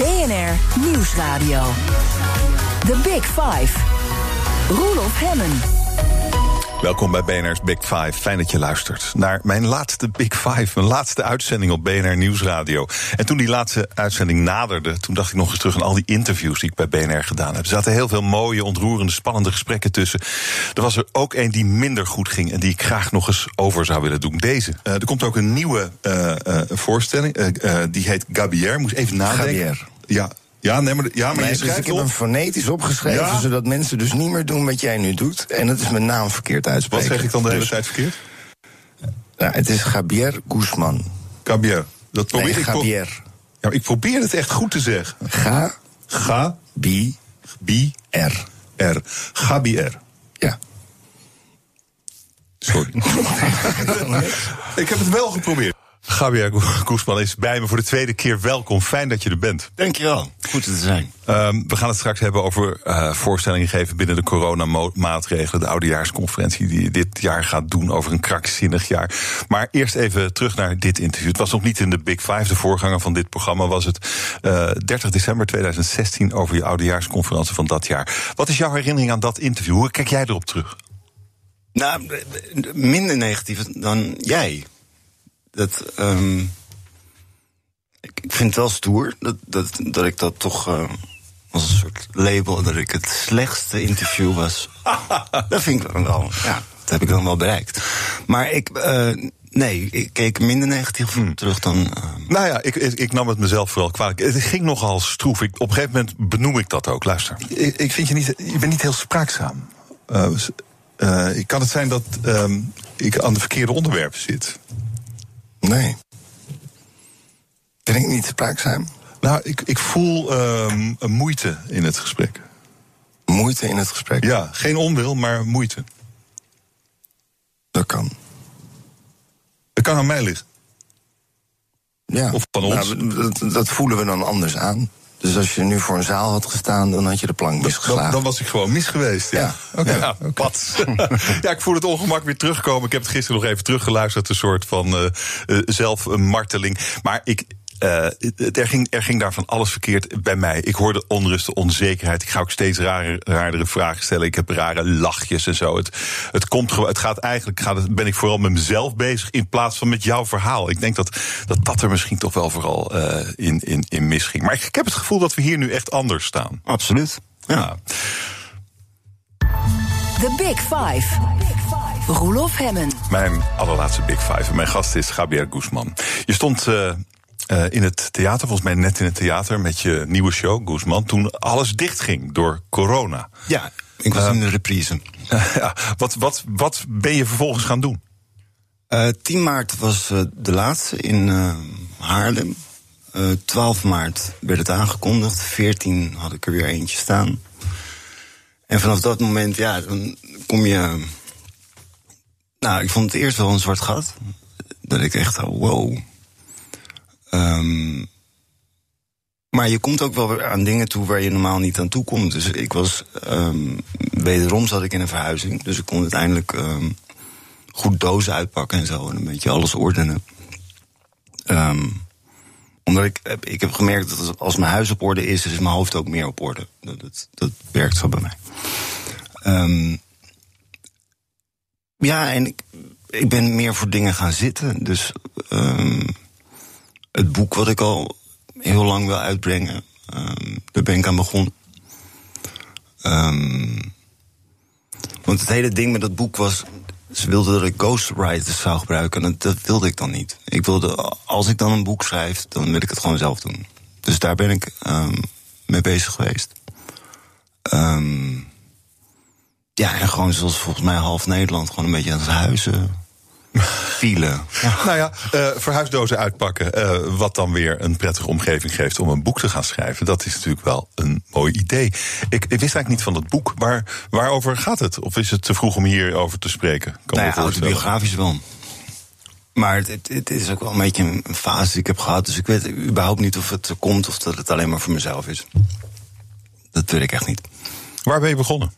BNR Nieuwsradio. The Big Five. Roelof Hemmen. Welkom bij BNR's Big Five. Fijn dat je luistert naar mijn laatste Big Five. Mijn laatste uitzending op BNR Nieuwsradio. En toen die laatste uitzending naderde, toen dacht ik nog eens terug aan al die interviews die ik bij BNR gedaan heb. Er zaten heel veel mooie, ontroerende, spannende gesprekken tussen. Er was er ook één die minder goed ging en die ik graag nog eens over zou willen doen. Deze. Uh, er komt ook een nieuwe uh, uh, voorstelling. die heet Gabier. Moest even nadenken. Gabier. Ja, ja, nee, maar, ja, maar nee, dus ik heb hem fonetisch opgeschreven, ja? zodat mensen dus niet meer doen wat jij nu doet. En dat is mijn naam verkeerd uitspreken. Wat zeg ik dan de hele tijd verkeerd? Nou, het is Javier Guzman. Gabier. Dat probeer nee, ik. Javier. Ja, ik probeer het echt goed te zeggen. Ga. Ga. Bi. Bi. R. R. Gabier. Ja. Sorry. ik heb het wel geprobeerd. Javier Koesman is bij me voor de tweede keer. Welkom, fijn dat je er bent. Dankjewel, goed te zijn. Um, we gaan het straks hebben over uh, voorstellingen geven binnen de coronamaatregelen. De oudejaarsconferentie die je dit jaar gaat doen over een krankzinnig jaar. Maar eerst even terug naar dit interview. Het was nog niet in de Big Five, de voorganger van dit programma was het uh, 30 december 2016 over je oudejaarsconferentie van dat jaar. Wat is jouw herinnering aan dat interview? Hoe kijk jij erop terug? Nou, minder negatief dan jij dat. Um, ik, ik, vind het wel stoer dat, dat, dat ik dat toch. Uh, als een soort label dat ik het slechtste interview was. dat vind ik dan wel. Ja, dat heb ik dan wel bereikt. Maar ik. Uh, Nee, ik keek minder negatief hmm. terug dan. Uh... Nou ja, ik, ik, ik, nam het mezelf vooral kwalijk. Het ging nogal stroef. Ik, op een gegeven moment benoem ik dat ook. Luister. Ik, ik vind je niet. Je bent niet heel spraakzaam. Uh, uh, kan het zijn dat um, ik aan de verkeerde onderwerpen zit? Nee. Ben ik niet spraakzaam? Nou, ik, ik voel um, een moeite in het gesprek. Moeite in het gesprek? Ja, geen onwil, maar moeite. Dat kan. Dat kan aan mij liggen. Ja. Of van ons. Nou, dat, dat, voelen we dan anders aan. Dus als je nu voor een zaal had gestaan, dan had je de plank misgeslagen. Dan, dan was ik gewoon mis geweest. Ja, ja. oké. Okay. Ja, okay. ja, ik voel het ongemak weer terugkomen. Ik heb het gisteren nog even teruggeluisterd, een soort van uh, uh, zelfmarteling. Maar ik, uh, er, ging, er ging daar van alles verkeerd bij mij. Ik hoorde onrust, onzekerheid. Ik ga ook steeds rare, raardere vragen stellen. Ik heb rare lachjes en zo. Het, het, komt, het gaat eigenlijk, gaat het, ben ik vooral met mezelf bezig in plaats van met jouw verhaal. Ik denk dat dat, dat er misschien toch wel vooral uh, in, in, in misging. Maar ik, ik heb het gevoel dat we hier nu echt anders staan. Absoluut. Ja. The Big Five. Roelof Hemmen. Mijn allerlaatste Big Five. En mijn gast is Javier Guzman. Je stond uh, uh, in het theater, volgens mij net in het theater, met je nieuwe show, Guzman, toen alles dichtging door corona. Ja, ik was uh, in de reprise. ja, wat, wat, wat ben je vervolgens gaan doen? Uh, 10 maart was de laatste in Haarlem. 12 maart werd het aangekondigd. 14 had ik er weer eentje staan. En vanaf dat moment, ja, dan kom je. Nou, ik vond het eerst wel een zwart gat. Dat ik echt, wow, Um, maar je komt ook wel aan dingen toe waar je normaal niet aan toe komt. Dus ik was. Um, wederom zat ik in een verhuizing. Dus ik kon uiteindelijk um, goed dozen uitpakken en zo. En een beetje alles ordenen. Um, omdat ik, ik heb gemerkt dat als mijn huis op orde is, is mijn hoofd ook meer op orde. Dat, dat, dat werkt zo bij mij. Ja, en ik, ik ben meer voor dingen gaan zitten. Dus. Het boek wat ik al heel lang wil uitbrengen. Um, daar ben ik aan begonnen. Um, want het hele ding met dat boek was. Ze wilden dat ik ghostwriters zou gebruiken. En dat wilde ik dan niet. Ik wilde, als ik dan een boek schrijf, dan wil ik het gewoon zelf doen. Dus daar ben ik um, mee bezig geweest. Ja, en gewoon zoals volgens mij half Nederland, gewoon een beetje aan zijn huizen file. Ja. Nou ja, uh, verhuisdozen uitpakken. Uh, wat dan weer een prettige omgeving geeft om een boek te gaan schrijven. Dat is natuurlijk wel een mooi idee. Ik, ik wist eigenlijk niet van dat boek. Waar, waarover gaat het? Of is het te vroeg om hierover te spreken? Kan nou ja, autobiografisch wel. Maar het, het, is ook wel een beetje een fase die ik heb gehad. Dus ik weet überhaupt niet of het komt of dat het alleen maar voor mezelf is. Dat weet ik echt niet. Waar ben je begonnen?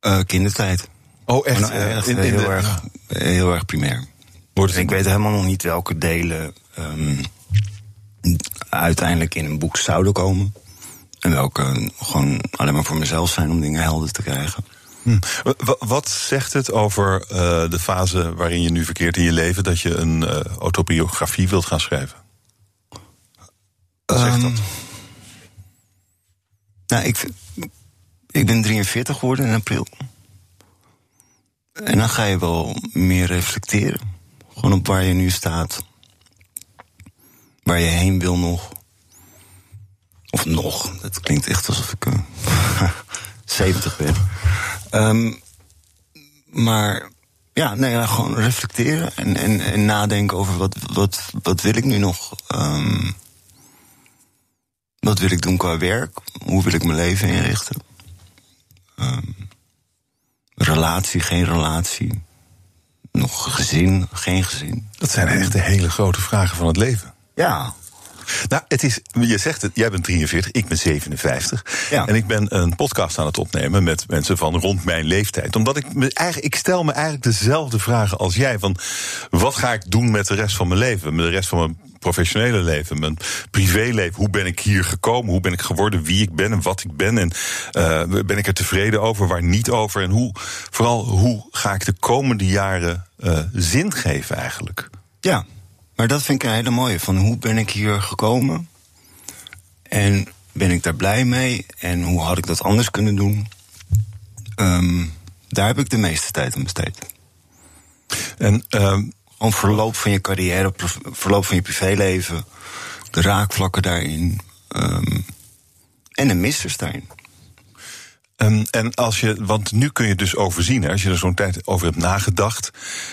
Uh, kindertijd. Oh, echt? Nou, echt in, in heel, de, erg, heel erg primair. Wordt ik weet helemaal nog niet welke delen um, uiteindelijk in een boek zouden komen. En welke gewoon alleen maar voor mezelf zijn om dingen helder te krijgen. Hm. Wat zegt het over uh, de fase waarin je nu verkeert in je leven dat je een uh, autobiografie wilt gaan schrijven? Wat zegt Ehm, dat? Nou, ik, ik ben 43 geworden in april. En dan ga je wel meer reflecteren. Gewoon op waar je nu staat. Waar je heen wil nog. Of nog. Dat klinkt echt alsof ik eh, 70 ben. Ehm, maar ja, nee, ja, gewoon reflecteren en, en, en nadenken over wat, wat, wat wil ik nu nog. Ehm, wat wil ik doen qua werk? Hoe wil ik mijn leven inrichten? Ehm, relatie, geen relatie. Nog gezin, geen gezin. Dat zijn echt de hele grote vragen van het leven. Ja, Nou, het is, je zegt het, jij bent 43, ik ben 57. Ja. En ik ben een podcast aan het opnemen met mensen van rond mijn leeftijd. Omdat ik me eigenlijk, ik stel me eigenlijk dezelfde vragen als jij. Van wat ga ik doen met de rest van mijn leven? Met de rest van mijn professionele leven, mijn privéleven. Hoe ben ik hier gekomen? Hoe ben ik geworden wie ik ben en wat ik ben? En eh, ben ik er tevreden over, waar niet over? En hoe, vooral, hoe ga ik de komende jaren eh, zin geven eigenlijk? ja. Maar dat vind ik een hele mooie. Van hoe ben ik hier gekomen? En ben ik daar blij mee? En hoe had ik dat anders kunnen doen? Ehm, daar heb ik de meeste tijd aan besteed. En ehm, Gewoon verloop van je carrière, verloop van je privéleven, de raakvlakken daarin. ehm, en de missers daarin. Ehm, en als je, want nu kun je dus overzien, hè, als je er zo'n tijd over hebt nagedacht,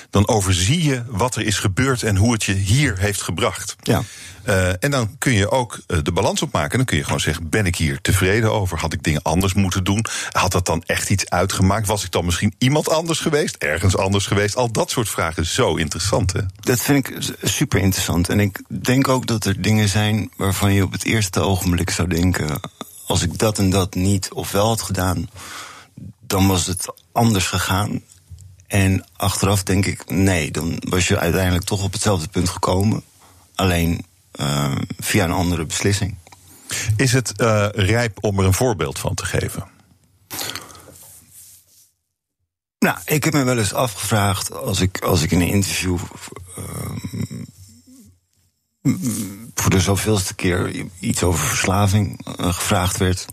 dan overzie je wat er is gebeurd en hoe het je hier heeft gebracht. Ja. Eh, en dan kun je ook eh, de balans opmaken. Dan kun je gewoon zeggen: ben ik hier tevreden over? Had ik dingen anders moeten doen? Had dat dan echt iets uitgemaakt? Was ik dan misschien iemand anders geweest? Ergens anders geweest? Al dat soort vragen, zo interessant, hè? Dat vind ik super interessant. En ik denk ook dat er dingen zijn waarvan je op het eerste ogenblik zou denken: als ik dat en dat niet of wel had gedaan, dan was het anders gegaan. En achteraf denk ik: nee, dan was je uiteindelijk toch op hetzelfde punt gekomen. Alleen eh, via een andere beslissing. Is het eh, rijp om er een voorbeeld van te geven? Nou, ik heb me wel eens afgevraagd als ik, als ik in een interview ehm, voor de zoveelste keer iets over verslaving eh, gevraagd werd.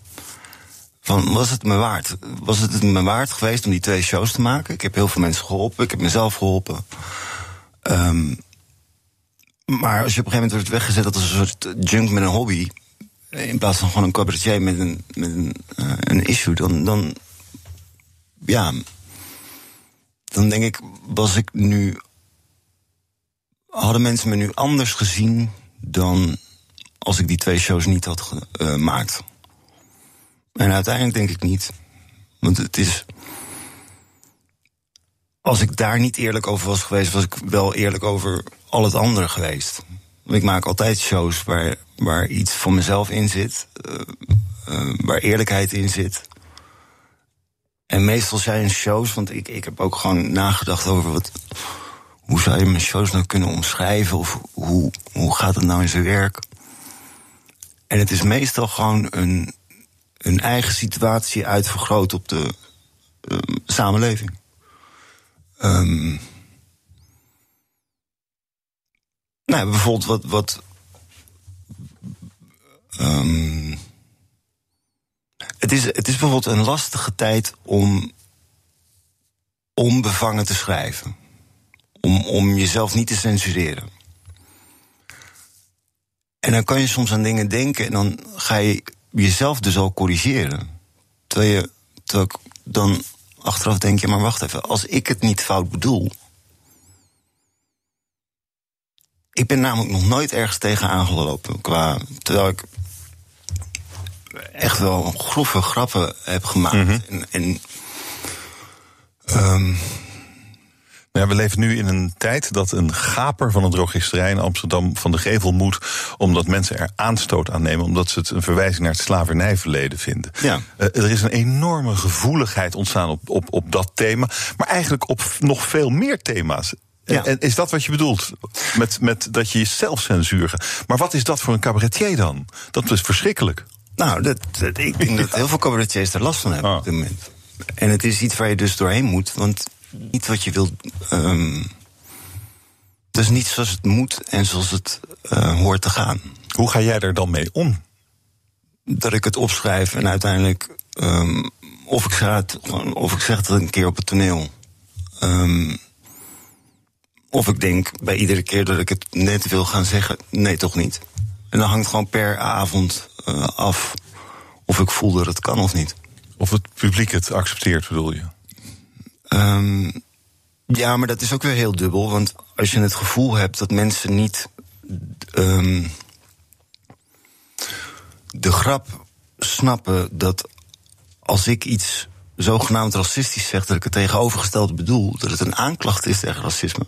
Van, was het me waard? Was het me waard geweest om die twee shows te maken? Ik heb heel veel mensen geholpen, ik heb mezelf geholpen. Ehm, maar als je op een gegeven moment wordt weggezet als een soort junk met een hobby, in plaats van gewoon een cabaretier met een, met een, eh, een issue, dan, dan ja, dan denk ik, was ik nu. Hadden mensen me nu anders gezien dan als ik die twee shows niet had gemaakt? En uiteindelijk denk ik niet. Want het is. Als ik daar niet eerlijk over was geweest, was ik wel eerlijk over al het andere geweest. Ik maak altijd shows waar, waar iets van mezelf in zit, eh, eh, waar eerlijkheid in zit. En meestal zijn shows, want ik, ik heb ook gewoon nagedacht over wat. Hoe zou je mijn shows nou kunnen omschrijven? Of hoe, hoe gaat het nou in zijn werk? En het is meestal gewoon een, een eigen situatie uitvergroot op de um, samenleving. Um, nou, bijvoorbeeld wat. wat um, het, is, het is bijvoorbeeld een lastige tijd om onbevangen te schrijven. Om, om jezelf niet te censureren. En dan kan je soms aan dingen denken en dan ga je jezelf dus al corrigeren. Terwijl je terwijl ik dan achteraf denk je, maar wacht even, als ik het niet fout bedoel. Ik ben namelijk nog nooit ergens tegen aangelopen. Qua, terwijl ik echt wel grove grappen heb gemaakt. Mm -hmm. En. en um, ja, we leven nu in een tijd dat een gaper van een drogisterij in Amsterdam van de gevel moet. omdat mensen er aanstoot aan nemen. omdat ze het een verwijzing naar het slavernijverleden vinden. Ja. Uh, er is een enorme gevoeligheid ontstaan op, op, op dat thema. maar eigenlijk op nog veel meer thema's. Ja. En is dat wat je bedoelt? Met, met dat je jezelf censuren. Maar wat is dat voor een cabaretier dan? Dat is verschrikkelijk. Nou, dat, ik denk dat heel veel cabaretiers er last van hebben ah. op dit moment. En het is iets waar je dus doorheen moet. Want niet wat je wilt. Um, het is niet zoals het moet en zoals het uh, hoort te gaan. Hoe ga jij er dan mee om? Dat ik het opschrijf en uiteindelijk. Um, of, ik ga het, of ik zeg het een keer op het toneel. Um, of ik denk bij iedere keer dat ik het net wil gaan zeggen, nee, toch niet. En dan hangt gewoon per avond uh, af of ik voel dat het kan of niet. Of het publiek het accepteert, bedoel je? Um, ja, maar dat is ook weer heel dubbel. Want als je het gevoel hebt dat mensen niet um, de grap snappen dat als ik iets zogenaamd racistisch zeg, dat ik het tegenovergestelde bedoel, dat het een aanklacht is tegen racisme.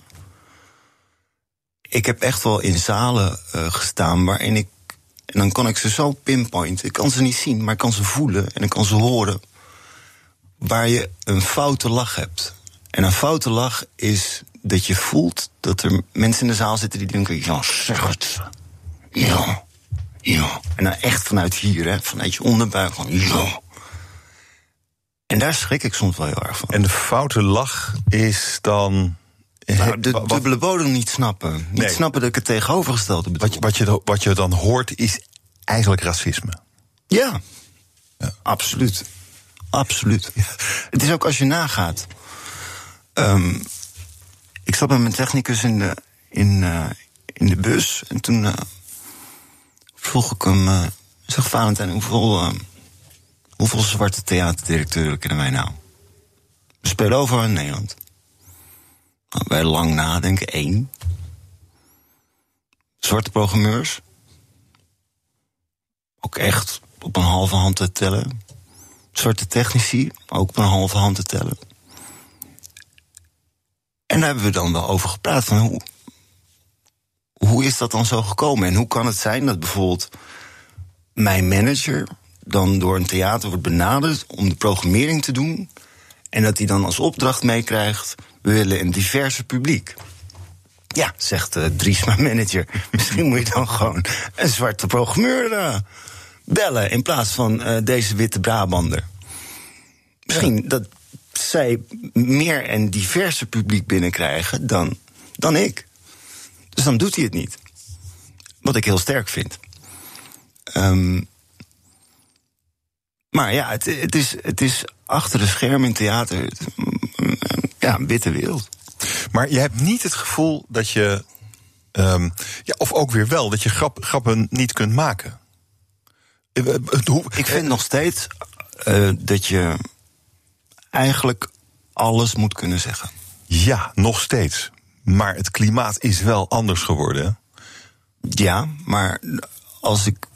Ik heb echt wel in zalen uh, gestaan waarin ik. En dan kan ik ze zo pinpointen. Ik kan ze niet zien, maar ik kan ze voelen en ik kan ze horen. Waar je een foute lach hebt. En een foute lach is dat je voelt dat er mensen in de zaal zitten die denken: ja, zeg het. Ja, ja. En dan echt vanuit hier, hè, vanuit je onderbuik, van ja. En daar schrik ik soms wel heel erg van. En de foute lach is dan. Nou, de dubbele bodem niet snappen. Niet snappen dat ik het tegenovergestelde bedoel. Wat je, wat, je, wat je dan hoort is eigenlijk racisme. Ja, ja. absoluut. Absoluut. Het is ook als je nagaat. Um, ik zat met mijn technicus in de, in, uh, in de bus. En toen uh, vroeg ik hem... Uh, zeg Valentijn, hoeveel, hoeveel zwarte theaterdirecteuren kennen wij nou? We spelen over in Nederland. Nou, wij lang nadenken, één. Zwarte programmeurs. Ook echt op een halve hand te tellen. Zwarte technici, ook op een halve hand te tellen. En daar hebben we dan wel over gepraat. Van hoe, hoe is dat dan zo gekomen? En hoe kan het zijn dat bijvoorbeeld mijn manager dan door een theater wordt benaderd om de programmering te doen. En dat hij dan als opdracht meekrijgt: we willen een diverse publiek. Ja, zegt uh, Dries, manager. Misschien moet je dan gewoon een zwarte programmeur bellen in plaats van uh, deze witte Brabander. Misschien dat zij meer en diverse publiek binnenkrijgen dan, dan ik. Dus dan doet hij het niet. Wat ik heel sterk vind. Um, maar ja, het, het, is, het is achter de schermen in theater ja, een witte wereld. Maar je hebt niet het gevoel dat je. Um, ja, of ook weer wel, dat je grap, grappen niet kunt maken. Eh, ik vind nog steeds uh, dat je eigenlijk alles moet kunnen zeggen. Ja, nog steeds. Maar het klimaat is wel anders geworden. Ja, maar als ik.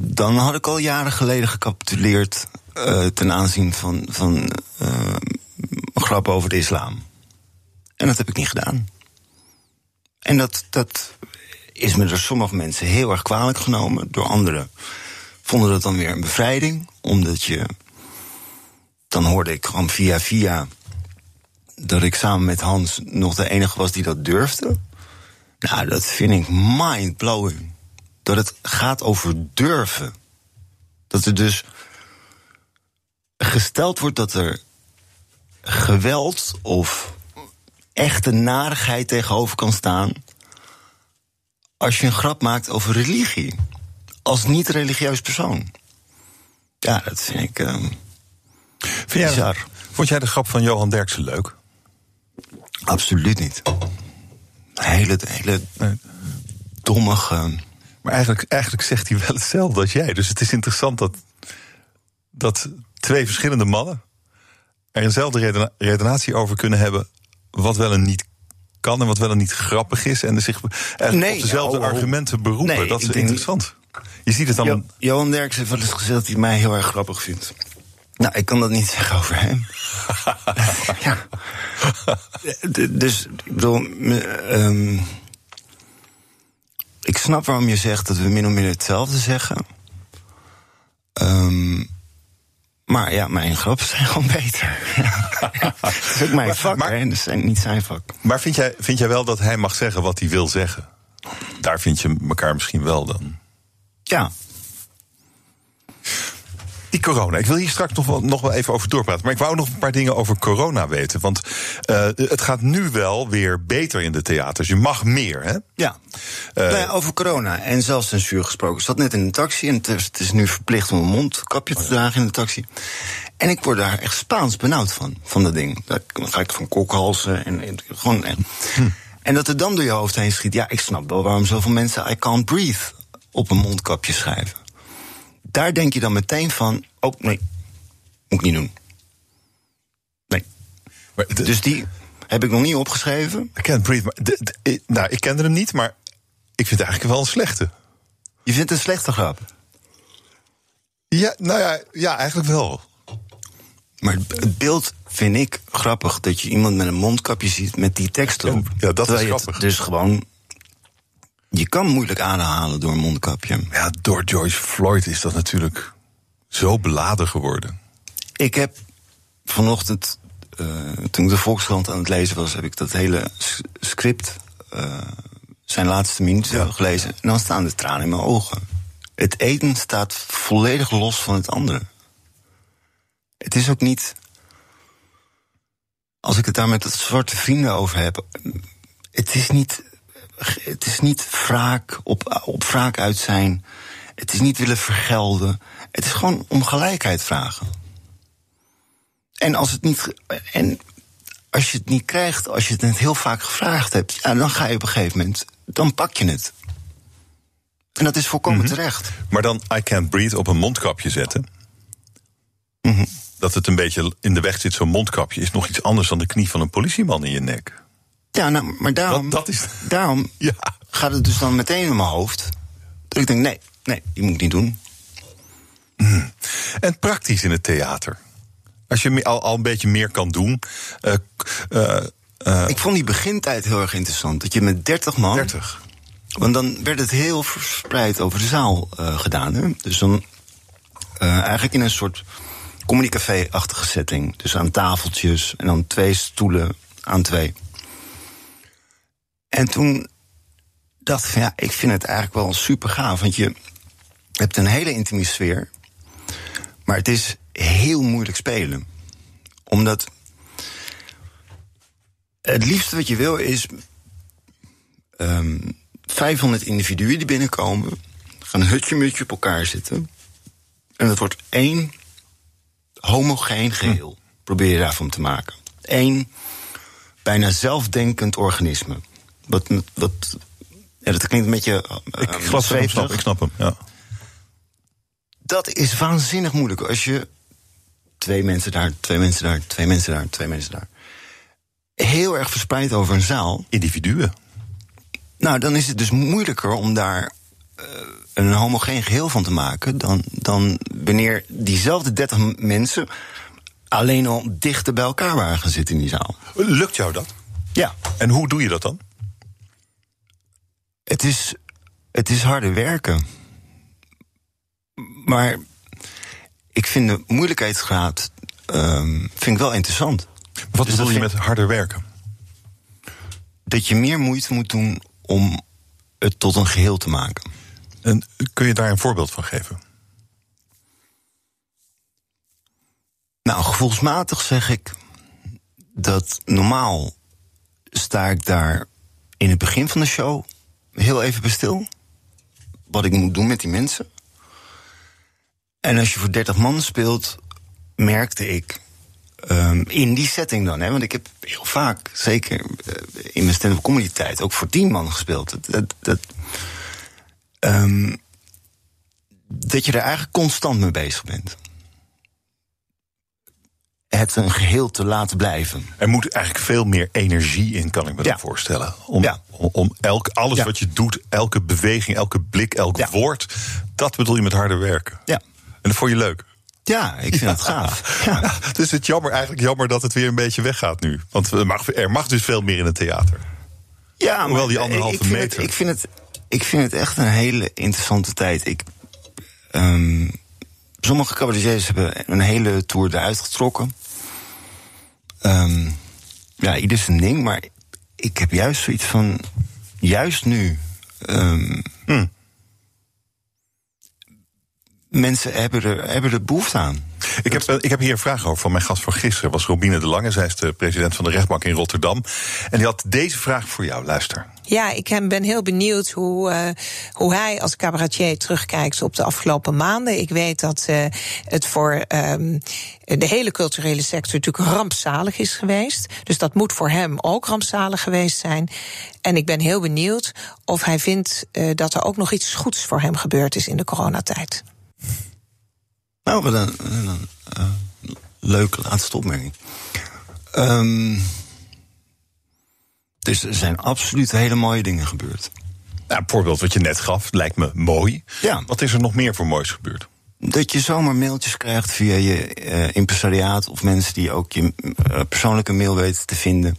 Dan had ik al jaren geleden gecapituleerd uh, ten aanzien van, van uh, grappen over de islam. En dat heb ik niet gedaan. En dat, dat is me door sommige mensen heel erg kwalijk genomen. Door anderen vonden dat dan weer een bevrijding. Omdat je dan hoorde ik gewoon via via dat ik samen met Hans nog de enige was die dat durfde. Nou, dat vind ik mind-blowing. Dat het gaat over durven. Dat er dus gesteld wordt dat er geweld of echte narigheid tegenover kan staan. Als je een grap maakt over religie. Als niet-religieus persoon. Ja, dat vind ik. Uh, Vind jij, vond jij de grap van Johan Derksen leuk? Absoluut niet. Hele, hele dommige. Maar eigenlijk, eigenlijk zegt hij wel hetzelfde als jij. Dus het is interessant dat, dat twee verschillende mannen er eenzelfde redenatie over kunnen hebben. wat wel en niet kan en wat wel en niet grappig is. En zich nee, op dezelfde argumenten beroepen. dat is interessant. Je ziet het dan. Johan Derksen heeft wel eens gezegd dat hij mij heel erg grappig vindt. Nou, ik kan dat niet zeggen over hem. ja. Dus, ik bedoel. Um, ik snap waarom je zegt dat we min of meer hetzelfde zeggen. Um, maar ja, mijn grappen zijn gewoon beter. dat is ook mijn vak, maar, hè, dat is niet zijn vak. Maar vind jij, vind jij wel dat hij mag zeggen wat hij wil zeggen? Daar vind je elkaar misschien wel dan. Ja. Die corona. Ik wil hier straks nog wel, nog wel even over doorpraten. Maar ik wou nog een paar dingen over corona weten. Want uh, het gaat nu wel weer beter in de theaters. Je mag meer, hè? Ja. Uh, nou ja over corona en zelfcensuur gesproken. Ik zat net in een taxi en het is, het is nu verplicht om een mondkapje te dragen in de taxi. En ik word daar echt Spaans benauwd van, van dat ding. Dan ga ik van kokhalzen en, en gewoon... En, hm. en dat er dan door je hoofd heen schiet. Ja, ik snap wel waarom zoveel mensen I can't breathe op een mondkapje schrijven. Daar denk je dan meteen van, oh nee, moet ik niet doen. Nee. Maar de, dus die heb ik nog niet opgeschreven. I can't breathe. Maar de, de, nou, ik kende hem niet, maar ik vind het eigenlijk wel een slechte. Je vindt het een slechte grap? Ja, nou ja, ja eigenlijk wel. Maar het beeld vind ik grappig dat je iemand met een mondkapje ziet met die tekst erop. Ja, dat is grappig. Dus gewoon. Je kan moeilijk ademhalen door een mondkapje. Ja, door George Floyd is dat natuurlijk zo beladen geworden. Ik heb vanochtend, uh, toen ik de Volkskrant aan het lezen was, heb ik dat hele script, uh, zijn laatste minuut ja. gelezen. En dan staan de tranen in mijn ogen. Het eten staat volledig los van het andere. Het is ook niet. Als ik het daar met het zwarte vrienden over heb. Het is niet. Het is niet wraak op, op wraak uit zijn. Het is niet willen vergelden. Het is gewoon om gelijkheid vragen. En als het niet. En als je het niet krijgt, als je het net heel vaak gevraagd hebt, ja, dan ga je op een gegeven moment. Dan pak je het. En dat is volkomen Mhm. terecht. Maar dan I can't breathe op een mondkapje zetten. Mhm. Dat het een beetje in de weg zit, zo'n mondkapje, is nog iets anders dan de knie van een politieman in je nek. Ja, nou, maar daarom, Dat, dat is. daarom Ja. gaat het dus dan meteen in mijn hoofd. Dat ik denk, nee, nee, die moet ik niet doen. En praktisch in het theater. Als je al, al een beetje meer kan doen. eh, eh, eh, Ik vond die begintijd heel erg interessant. Dat je met 30 man. 30. Want dan werd het heel verspreid over de zaal gedaan. Hè? Dus dan eigenlijk in een soort communicafé-achtige setting. Dus aan tafeltjes en dan twee stoelen aan twee. En toen dacht ik van ja, ik vind het eigenlijk wel super gaaf. Want je hebt een hele intieme sfeer. Maar het is heel moeilijk spelen. Omdat het liefste wat je wil is ehm 500 individuen die binnenkomen, gaan hutje-mutje op elkaar zitten. En dat wordt één homogeen geheel. Probeer je daarvan te maken. Eén bijna zelfdenkend organisme. Wat, wat, ja, dat klinkt een beetje. eh, ik, glas zweverig. snap, ik snap hem. Ja. Dat is waanzinnig moeilijk als je twee mensen daar, twee mensen daar, twee mensen daar, twee mensen daar. Heel erg verspreid over een zaal. Individuen. Nou, dan is het dus moeilijker om daar eh, een homogeen geheel van te maken dan, dan wanneer diezelfde 30 m- mensen alleen al dichter bij elkaar waren gaan zitten in die zaal. Lukt jou dat? Ja, En hoe doe je dat dan? Het is, het is harde werken. Maar ik vind de moeilijkheidsgraad ehm, vind ik wel interessant. Wat Dus bedoel je met harder werken? Dat je meer moeite moet doen om het tot een geheel te maken. En kun je daar een voorbeeld van geven? Nou, gevoelsmatig zeg ik dat normaal sta ik daar in het begin van de show heel even bij. Wat ik moet doen met die mensen. En als je voor 30 man speelt, merkte ik ehm, in die setting dan, hè, want ik heb heel vaak, zeker eh, in mijn stand-up comedy tijd, ook voor 10 man gespeeld. Dat, dat, dat, ehm, dat je er eigenlijk constant mee bezig bent het een geheel te laten blijven. Er moet eigenlijk veel meer energie in, kan ik me Ja. dan voorstellen. Om, Ja. om, elk, alles Ja. wat je doet, elke beweging, elke blik, elk woord. Dat bedoel je met harder werken. Ja, En dat vond je leuk. ja ik vind het gaaf. Dus het is jammer, eigenlijk jammer dat het weer een beetje weggaat nu. Want er mag, er mag dus veel meer in het theater. Ja, Hoewel die anderhalve ik meter. Het, ik, vind het, ik vind het echt een hele interessante tijd. Ik, ehm, sommige cabaretiers hebben een hele tour eruit getrokken. Um, ja, ieder zijn ding, maar ik heb juist zoiets van. Juist nu. Um, Mensen hebben er, hebben er behoefte aan. Ik heb, ik heb hier een vraag over van mijn gast van gisteren. was Robine de Lange. Zij is de president van de rechtbank in Rotterdam. En die had deze vraag voor jou. Luister. Ja, ik ben heel benieuwd hoe, uh, hoe hij als cabaretier terugkijkt op de afgelopen maanden. Ik weet dat uh, het voor um, de hele culturele sector natuurlijk rampzalig is geweest. Dus dat moet voor hem ook rampzalig geweest zijn. En ik ben heel benieuwd of hij vindt uh, dat er ook nog iets goeds voor hem gebeurd is in de coronatijd. Nou, wat een, een, een leuke laatste opmerking. Um, dus er zijn absoluut hele mooie dingen gebeurd. Nou, voorbeeld wat je net gaf, lijkt me mooi. Ja. Wat is er nog meer voor moois gebeurd? Dat je zomaar mailtjes krijgt via je uh, impresariaat of mensen die ook je uh, persoonlijke mail weten te vinden.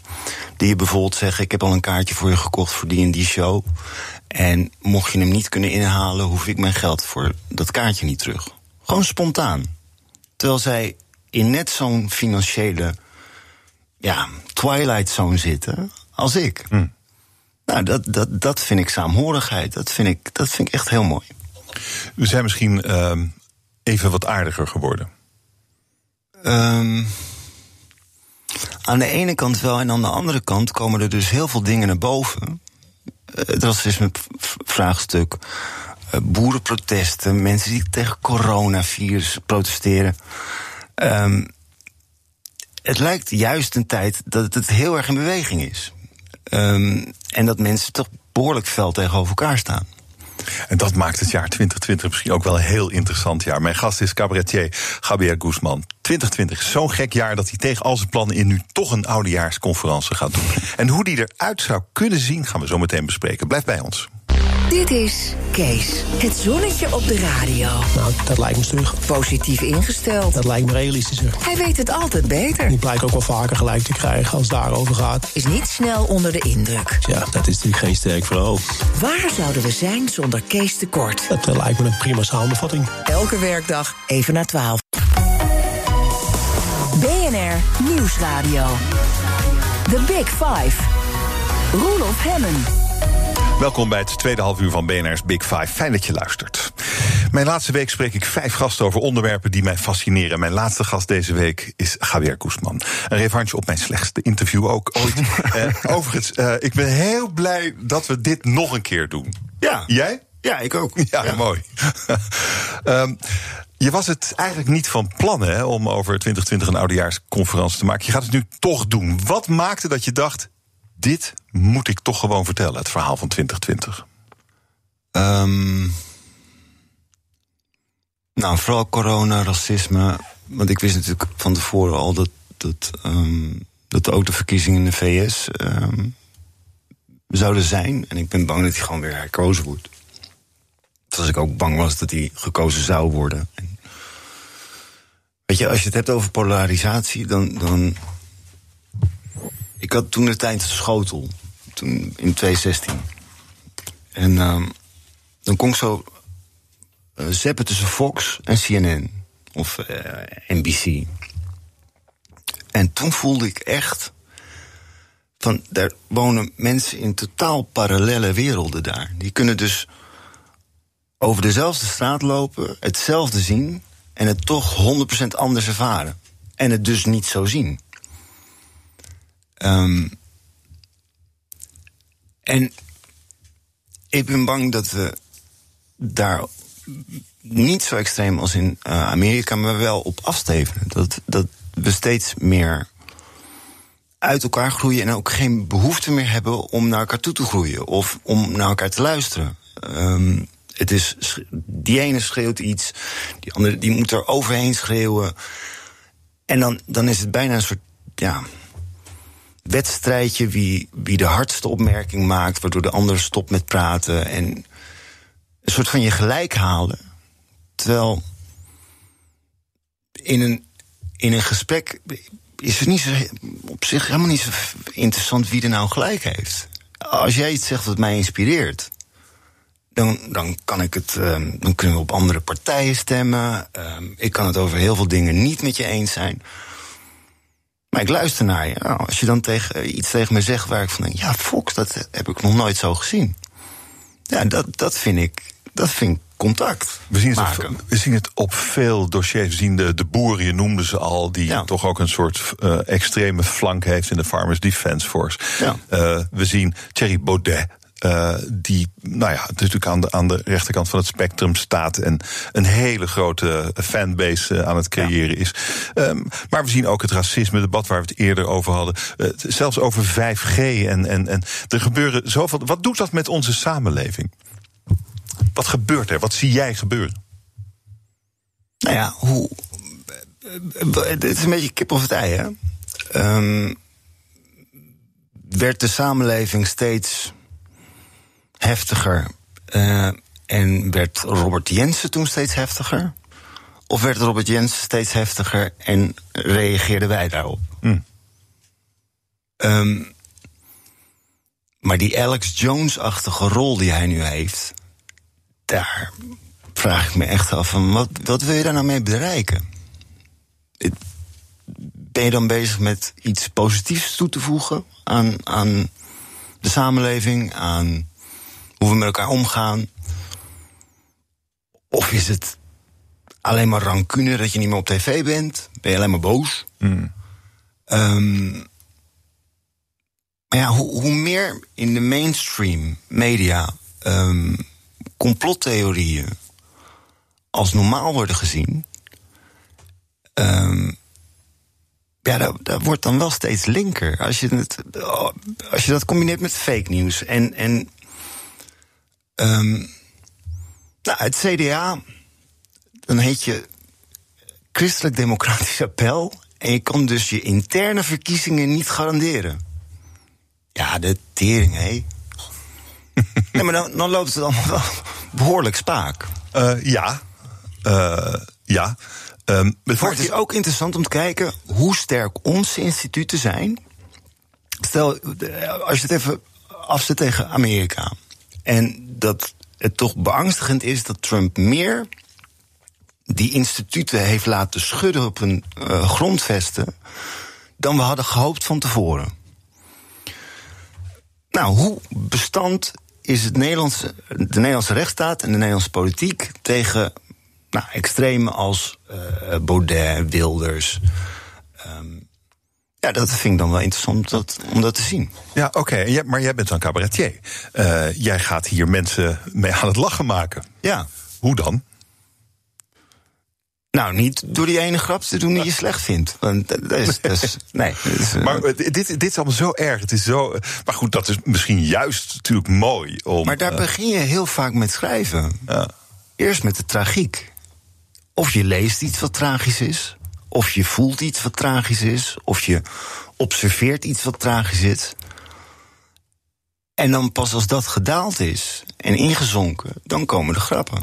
Die je bijvoorbeeld zeggen: Ik heb al een kaartje voor je gekocht voor die en die show. En mocht je hem niet kunnen inhalen, hoef ik mijn geld voor dat kaartje niet terug. Gewoon spontaan. Terwijl zij in net zo'n financiële ja, twilight zone zitten als ik. Hm. Nou, dat, dat, dat vind ik saamhorigheid. Dat vind ik, dat vind ik echt heel mooi. We zijn misschien uh, even wat aardiger geworden. Um, aan de ene kant wel, en aan de andere kant komen er dus heel veel dingen naar boven. Het racisme-vraagstuk, boerenprotesten, mensen die tegen coronavirus protesteren. Um, het lijkt juist een tijd dat het heel erg in beweging is. Um, en dat mensen toch behoorlijk fel tegenover elkaar staan. En dat maakt het jaar 2020 misschien ook wel een heel interessant jaar. Mijn gast is cabaretier Javier Guzman. 2020 is zo'n gek jaar dat hij tegen al zijn plannen in nu toch een oudejaarsconferentie gaat doen. En hoe die eruit zou kunnen zien, gaan we zo meteen bespreken. Blijf bij ons. Dit is Kees, het zonnetje op de radio. Nou, dat lijkt me stug. Positief ingesteld. Dat lijkt me realistischer. Hij weet het altijd beter. Die blijkt ook wel vaker gelijk te krijgen als het daarover gaat. Is niet snel onder de indruk. Ja, dat is natuurlijk geen sterk verhaal. Waar zouden we zijn zonder Kees tekort? Dat uh, lijkt me een prima samenvatting. Elke werkdag even na 12. BNR Nieuwsradio. The Big Five. Roelof Hemmen. Welkom bij het tweede half uur van BNR's Big Five. Fijn dat je luistert. Mijn laatste week spreek ik vijf gasten over onderwerpen die mij fascineren. Mijn laatste gast deze week is Javier Koesman. Een revanche op mijn slechtste interview ook ooit. uh, overigens, uh, ik ben heel blij dat we dit nog een keer doen. Ja. Jij? Ja, ik ook. Ja, ja. mooi. um, je was het eigenlijk niet van plan hè, om over 2020 een oudejaarsconferentie te maken. Je gaat het nu toch doen. Wat maakte dat je dacht, dit moet ik toch gewoon vertellen, het verhaal van 2020? Um, nou, vooral corona, racisme. Want ik wist natuurlijk van tevoren al dat, dat, um, dat de autoverkiezingen in de VS um, zouden zijn. En ik ben bang dat hij gewoon weer herkozen wordt. Zoals ik ook bang was dat hij gekozen zou worden. En weet je, als je het hebt over polarisatie, dan. dan ik had toen de tijd schotel. Toen in 2016. En um, dan kon ik zo uh, tussen Fox en CNN. Of uh, NBC. En toen voelde ik echt. Van, daar wonen mensen in totaal parallele werelden daar. Die kunnen dus over dezelfde straat lopen, hetzelfde zien. en het toch 100% anders ervaren. En het dus niet zo zien. Um, en ik ben bang dat we daar niet zo extreem als in uh, Amerika, maar wel op afstevenen. Dat, dat we steeds meer uit elkaar groeien en ook geen behoefte meer hebben om naar elkaar toe te groeien of om naar elkaar te luisteren. Um, het is, die ene schreeuwt iets, die andere die moet er overheen schreeuwen. En dan, dan is het bijna een soort ja, wedstrijdje wie, wie de hardste opmerking maakt, waardoor de ander stopt met praten. En een soort van je gelijk halen. Terwijl in een, in een gesprek is het niet op zich helemaal niet zo interessant wie er nou gelijk heeft. Als jij iets zegt wat mij inspireert, dan, dan kan ik het. ehm, dan kunnen we op andere partijen stemmen. Ehm, ik kan het over heel veel dingen niet met je eens zijn. Maar ik luister naar je. Nou, als je dan tegen, iets tegen me zegt waar ik van denk, ja, Fox, dat heb ik nog nooit zo gezien. Ja, dat, dat vind ik. Dat vind ik contact. We zien, het maken. op, we zien het op veel dossiers. We zien de, de boeren, je noemde ze al, die Ja. toch ook een soort eh, extreme flank heeft in de Farmers Defence Force. Ja. Eh, we zien Thierry Baudet. Eh, die, nou ja, natuurlijk aan de, aan de rechterkant van het spectrum staat en een hele grote fanbase eh, aan het creëren is. Ehm, maar we zien ook het racisme-debat waar we het eerder over hadden. Eh, zelfs over 5G en, en, en er gebeuren zoveel. Wat doet dat met onze samenleving? Wat gebeurt er? Wat zie jij gebeuren? Nou ja, hoe. Het is een beetje kip of het ei, hè? Ehm, werd de samenleving steeds heftiger eh, en werd Robert Jensen toen steeds heftiger? Of werd Robert Jensen steeds heftiger en reageerden wij daarop? Hmm. Ehm, maar die Alex Jones-achtige rol die hij nu heeft, daar vraag ik me echt af van wat, wat wil je daar nou mee bereiken? Ben je dan bezig met iets positiefs toe te voegen aan, aan de samenleving, aan hoe we met elkaar omgaan? Of is het alleen maar rancune dat je niet meer op tv bent? Ben je alleen maar boos? Ehm, maar ja, hoe, hoe meer in de mainstream media ehm, complottheorieën als normaal worden gezien. ehm, ja, dat, dat wordt dan wel steeds linker. Als je, het, als je dat combineert met fake nieuws. En, en ehm, nou, het CDA, dan heet je Christelijk Democratisch Appel. En je kan dus je interne verkiezingen niet garanderen. Ja, de tering, hé. nee, maar dan, dan loopt het allemaal wel behoorlijk spaak. Eh, ja. Eh, ja. Het Maar het is ook interessant om te kijken hoe sterk onze instituten zijn. Stel, eh, als je het even afzet tegen Amerika. En dat het toch beangstigend is dat Trump meer die instituten heeft laten schudden op hun eh, grondvesten. dan we hadden gehoopt van tevoren. Nou, hoe bestand is het Nederlandse, de Nederlandse rechtsstaat en de Nederlandse politiek tegen nou, extremen als eh, Baudet, Wilders. Ja, dat vind ik dan wel interessant om dat, om dat te zien. Ja, oké. Maar jij bent dan cabaretier. Eh, jij gaat hier mensen mee aan het lachen maken. Ja. Hoe dan? Nou, niet door die ene grap te doen die je slecht vindt. Want dat is, dat is, nee, dat is, eh, Maar eh, dit, dit is allemaal zo erg. Het is zo. Maar goed, dat is misschien juist natuurlijk mooi om. maar daar begin je heel vaak met schrijven. Eerst met de tragiek. Of je leest iets wat tragisch is. Of je voelt iets wat tragisch is. Of je observeert iets wat tragisch is. En dan pas als dat gedaald is en ingezonken, dan komen de grappen.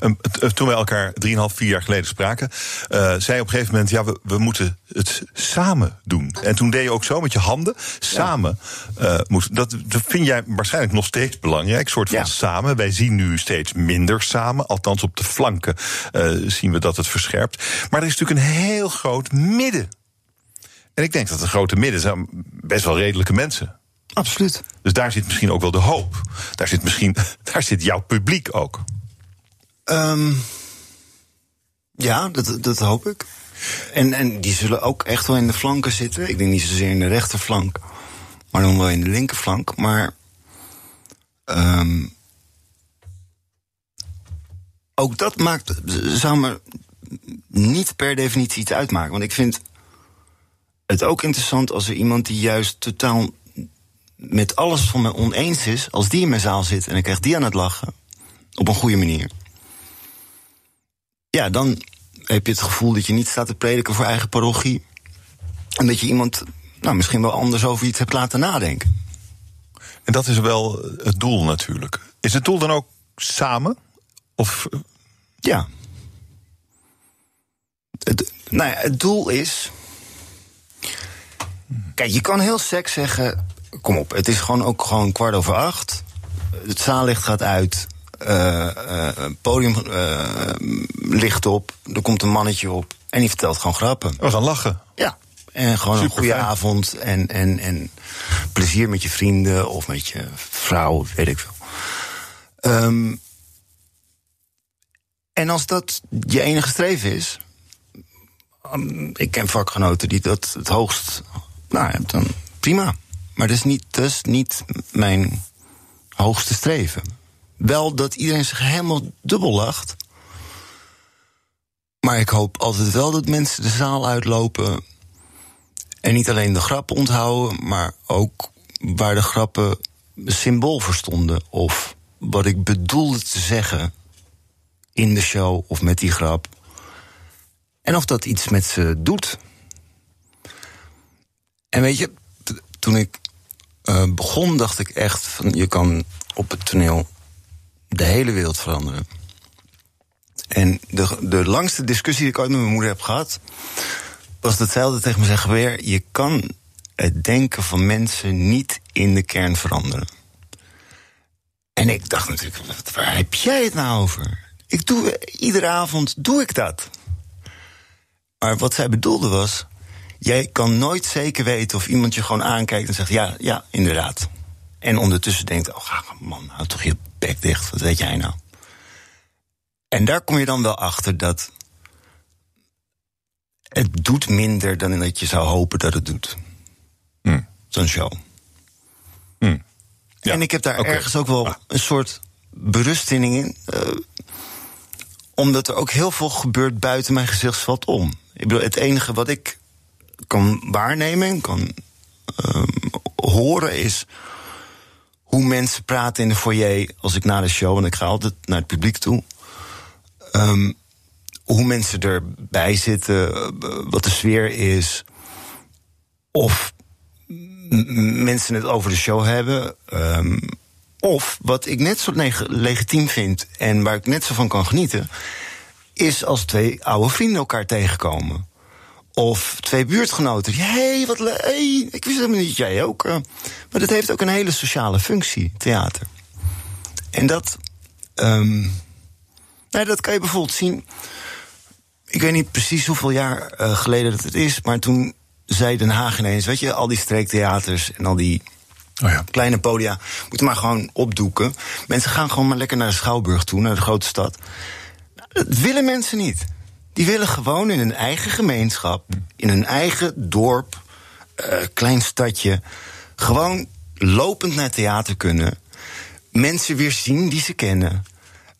Ehm, eh, toen wij elkaar 3,5, 4 jaar geleden spraken, eh, zei je op een gegeven moment: ja, we, we moeten het samen doen. En toen deed je ook zo met je handen. Samen eh, moet. Dat, dat vind jij waarschijnlijk nog steeds belangrijk. soort van Ja. samen. Wij zien nu steeds minder samen. Althans, op de flanken eh, zien we dat het verscherpt. Maar er is natuurlijk een heel groot midden. En ik denk dat het grote midden zijn best wel redelijke mensen. Absoluut. Dus daar zit misschien ook wel de hoop. Daar zit misschien, daar zit jouw publiek ook. Ehm, ja, dat, dat hoop ik. En, en die zullen ook echt wel in de flanken zitten. Ik denk niet zozeer in de rechterflank, maar dan wel in de linkerflank. Maar ehm, ook dat maakt, zou me niet per definitie iets uitmaken. Want ik vind het ook interessant als er iemand die juist totaal met alles van me oneens is, als die in mijn zaal zit en ik krijg die aan het lachen, op een goede manier. Ja, dan heb je het gevoel dat je niet staat te prediken voor eigen parochie. En dat je iemand nou, misschien wel anders over iets hebt laten nadenken. En dat is wel het doel natuurlijk. Is het doel dan ook samen? Of eh, Ja. Het, nou ja, het doel is. Kijk, je kan heel sec zeggen. Kom op, het is gewoon ook gewoon kwart over acht. Het zaallicht gaat uit. eh, eh, podium eh, licht op, er komt een mannetje op en die vertelt gewoon grappen. We gaan lachen. Ja. En gewoon een goede fijn. avond en, en, en plezier met je vrienden of met je vrouw, weet ik veel. Ehm, en als dat je enige streven is. um, ik ken vakgenoten die dat het hoogst. Nou ja, dan prima. Maar dat is niet, is niet mijn hoogste streven. Wel dat iedereen zich helemaal dubbel lacht. Maar ik hoop altijd wel dat mensen de zaal uitlopen. En niet alleen de grappen onthouden, maar ook waar de grappen symbool voor stonden. Of wat ik bedoelde te zeggen in de show of met die grap. En of dat iets met ze doet. En weet je, toen ik eh, begon, dacht ik echt van je kan op het toneel de hele wereld veranderen. En de, de langste discussie die ik ooit met mijn moeder heb gehad, was dat zij altijd tegen me zeggen: weer, je kan het denken van mensen niet in de kern veranderen. En ik dacht natuurlijk, waar heb jij het nou over? Ik doe, iedere avond doe ik dat. Maar wat zij bedoelde was, jij kan nooit zeker weten of iemand je gewoon aankijkt en zegt, ja, ja, inderdaad. En ondertussen denkt, oh ga- man, hou toch je bek dicht, wat weet jij nou? En daar kom je dan wel achter dat het doet minder dan dat je zou hopen dat het doet. Hmm. Zo'n show. Hmm. Ja, En ik heb daar ergens ook wel Ah. een soort berusting in. eh, omdat er ook heel veel gebeurt buiten mijn gezichtsveld om. Ik bedoel, het enige wat ik kan waarnemen, kan ehm, horen, is hoe mensen praten in de foyer als ik na de show, want ik ga altijd naar het publiek toe. Ehm, hoe mensen erbij zitten, eh, wat de sfeer is. Of mensen het over de show hebben. ehm, of wat ik net zo neg- legitiem vind en waar ik net zo van kan genieten, is als twee oude vrienden elkaar tegenkomen. Of twee buurtgenoten. Hé, hey, wat leuk. Hey, ik wist helemaal niet dat jij ook. eh. maar dat heeft ook een hele sociale functie, theater. En dat. ehm, nou, dat kan je bijvoorbeeld zien. Ik weet niet precies hoeveel jaar eh, geleden dat het is, maar toen zei Den Haag ineens: Weet je, al die streektheaters en al die Oh ja. kleine podia moeten maar gewoon opdoeken. Mensen gaan gewoon maar lekker naar de Schouwburg toe, naar de grote stad. Nou, Dat willen mensen niet. Die willen gewoon in hun eigen gemeenschap, in hun eigen dorp, eh, klein stadje, gewoon lopend naar theater kunnen. Mensen weer zien die ze kennen.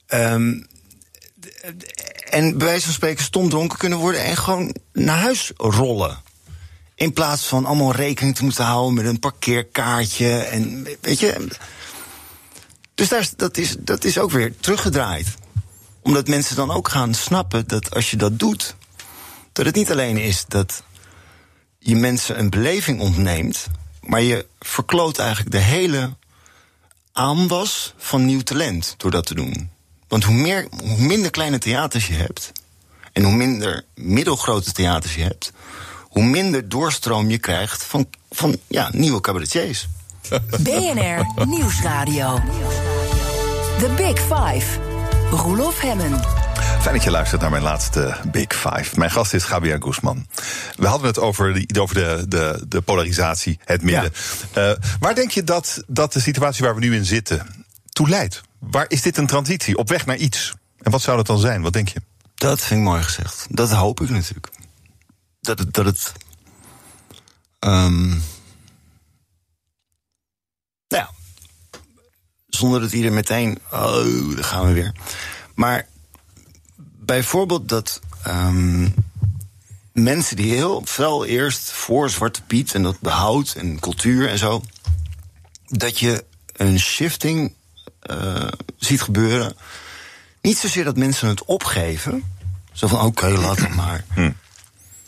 Ehm, en bij wijze van spreken stom dronken kunnen worden en gewoon naar huis rollen. In plaats van allemaal rekening te moeten houden met een parkeerkaartje. En weet je. Dus daar, dat, is, dat is ook weer teruggedraaid. Omdat mensen dan ook gaan snappen dat als je dat doet. dat het niet alleen is dat je mensen een beleving ontneemt. maar je verkloot eigenlijk de hele aanwas van nieuw talent door dat te doen. Want hoe, meer, hoe minder kleine theaters je hebt. en hoe minder middelgrote theaters je hebt. hoe minder doorstroom je krijgt van, van ja, nieuwe cabaretiers. BNR Nieuwsradio. The Big Five. Roelof Hemmen. Fijn dat je luistert naar mijn laatste Big Five. Mijn gast is Gabriel Guzman. We hadden het over, de, over de, de, de polarisatie, het midden. Eh, waar denk je dat, dat de situatie waar we nu in zitten toe leidt? Waar is dit een transitie? Op weg naar iets? En wat zou dat dan zijn? Wat denk je? Dat vind ik mooi gezegd. Dat hoop ik natuurlijk. Dat het. Dat het ehm, nou ja, zonder dat ieder meteen. Oh, daar gaan we weer. Maar bijvoorbeeld dat ehm, mensen die heel fel eerst voor Zwarte Piet en dat behoud en cultuur en zo. dat je een shifting eh, ziet gebeuren. Niet zozeer dat mensen het opgeven. Zo van, oké, laat het maar.